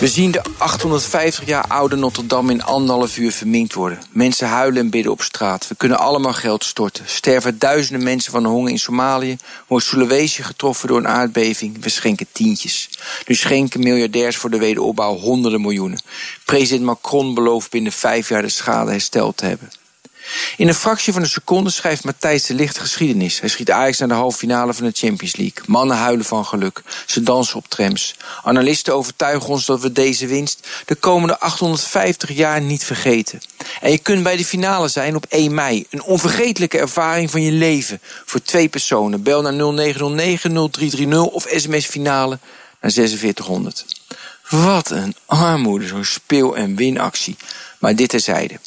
We zien de 850 jaar oude Notre Dame in anderhalf uur verminkt worden. Mensen huilen en bidden op straat. We kunnen allemaal geld storten. Sterven duizenden mensen van de honger in Somalië. Wordt Sulawesi getroffen door een aardbeving. We schenken tientjes. Nu schenken miljardairs voor de wederopbouw honderden miljoenen. President Macron belooft binnen vijf jaar de schade hersteld te hebben. In een fractie van een seconde schrijft Matthijs de Licht geschiedenis. Hij schiet Ajax naar de halve finale van de Champions League. Mannen huilen van geluk. Ze dansen op trams. Analisten overtuigen ons dat we deze winst de komende 850 jaar niet vergeten. En je kunt bij de finale zijn op 1 mei. Een onvergetelijke ervaring van je leven. Voor twee personen. Bel naar 0909 0330 of sms finale naar 4600. Wat een armoede, zo'n speel- en winactie. Maar dit terzijde.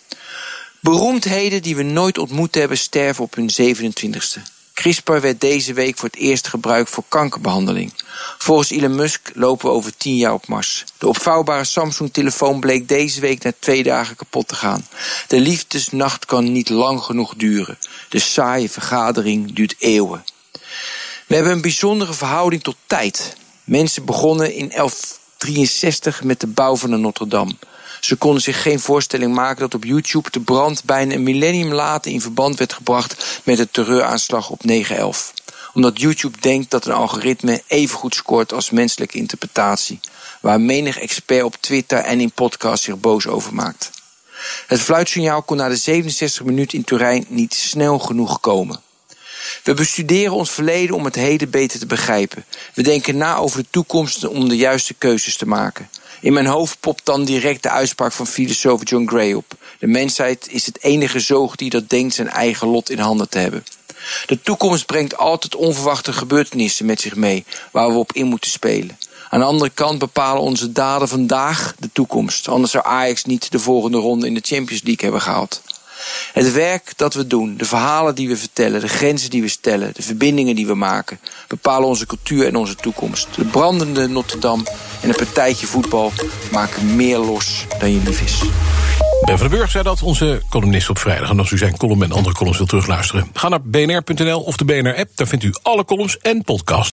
Beroemdheden die we nooit ontmoet hebben sterven op hun 27ste. CRISPR werd deze week voor het eerst gebruikt voor kankerbehandeling. Volgens Elon Musk lopen we over 10 jaar op Mars. De opvouwbare Samsung-telefoon bleek deze week na twee dagen kapot te gaan. De liefdesnacht kan niet lang genoeg duren. De saaie vergadering duurt eeuwen. We hebben een bijzondere verhouding tot tijd. Mensen begonnen in 1163 met de bouw van de Notre Dame. Ze konden zich geen voorstelling maken dat op YouTube de brand bijna een millennium later in verband werd gebracht met de terreuraanslag op 9-11. Omdat YouTube denkt dat een algoritme even goed scoort als menselijke interpretatie. Waar menig expert op Twitter en in podcasts zich boos over maakt. Het fluitsignaal kon na de 67 minuten in Turijn niet snel genoeg komen. We bestuderen ons verleden om het heden beter te begrijpen. We denken na over de toekomst om de juiste keuzes te maken. In mijn hoofd popt dan direct de uitspraak van filosoof John Gray op. De mensheid is het enige zoogdier dat denkt zijn eigen lot in handen te hebben. De toekomst brengt altijd onverwachte gebeurtenissen met zich mee waar we op in moeten spelen. Aan de andere kant bepalen onze daden vandaag de toekomst. Anders zou Ajax niet de volgende ronde in de Champions League hebben gehaald. Het werk dat we doen, de verhalen die we vertellen, de grenzen die we stellen, de verbindingen die we maken, bepalen onze cultuur en onze toekomst. De brandende Notre Dame en een partijtje voetbal maken meer los dan je lief is. Ben van den Burg zei dat, onze columnist op vrijdag. En als u zijn column en andere columns wilt terugluisteren... ga naar bnr.nl of de BNR-app. Daar vindt u alle columns en podcasts.